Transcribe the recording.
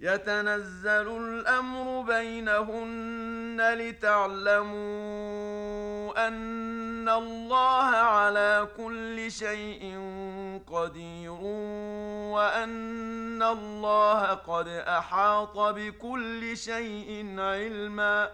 يتنزل الأمر بينهن لتعلموا أن الله على كل شيء قدير وأن الله قد أحاط بكل شيء علما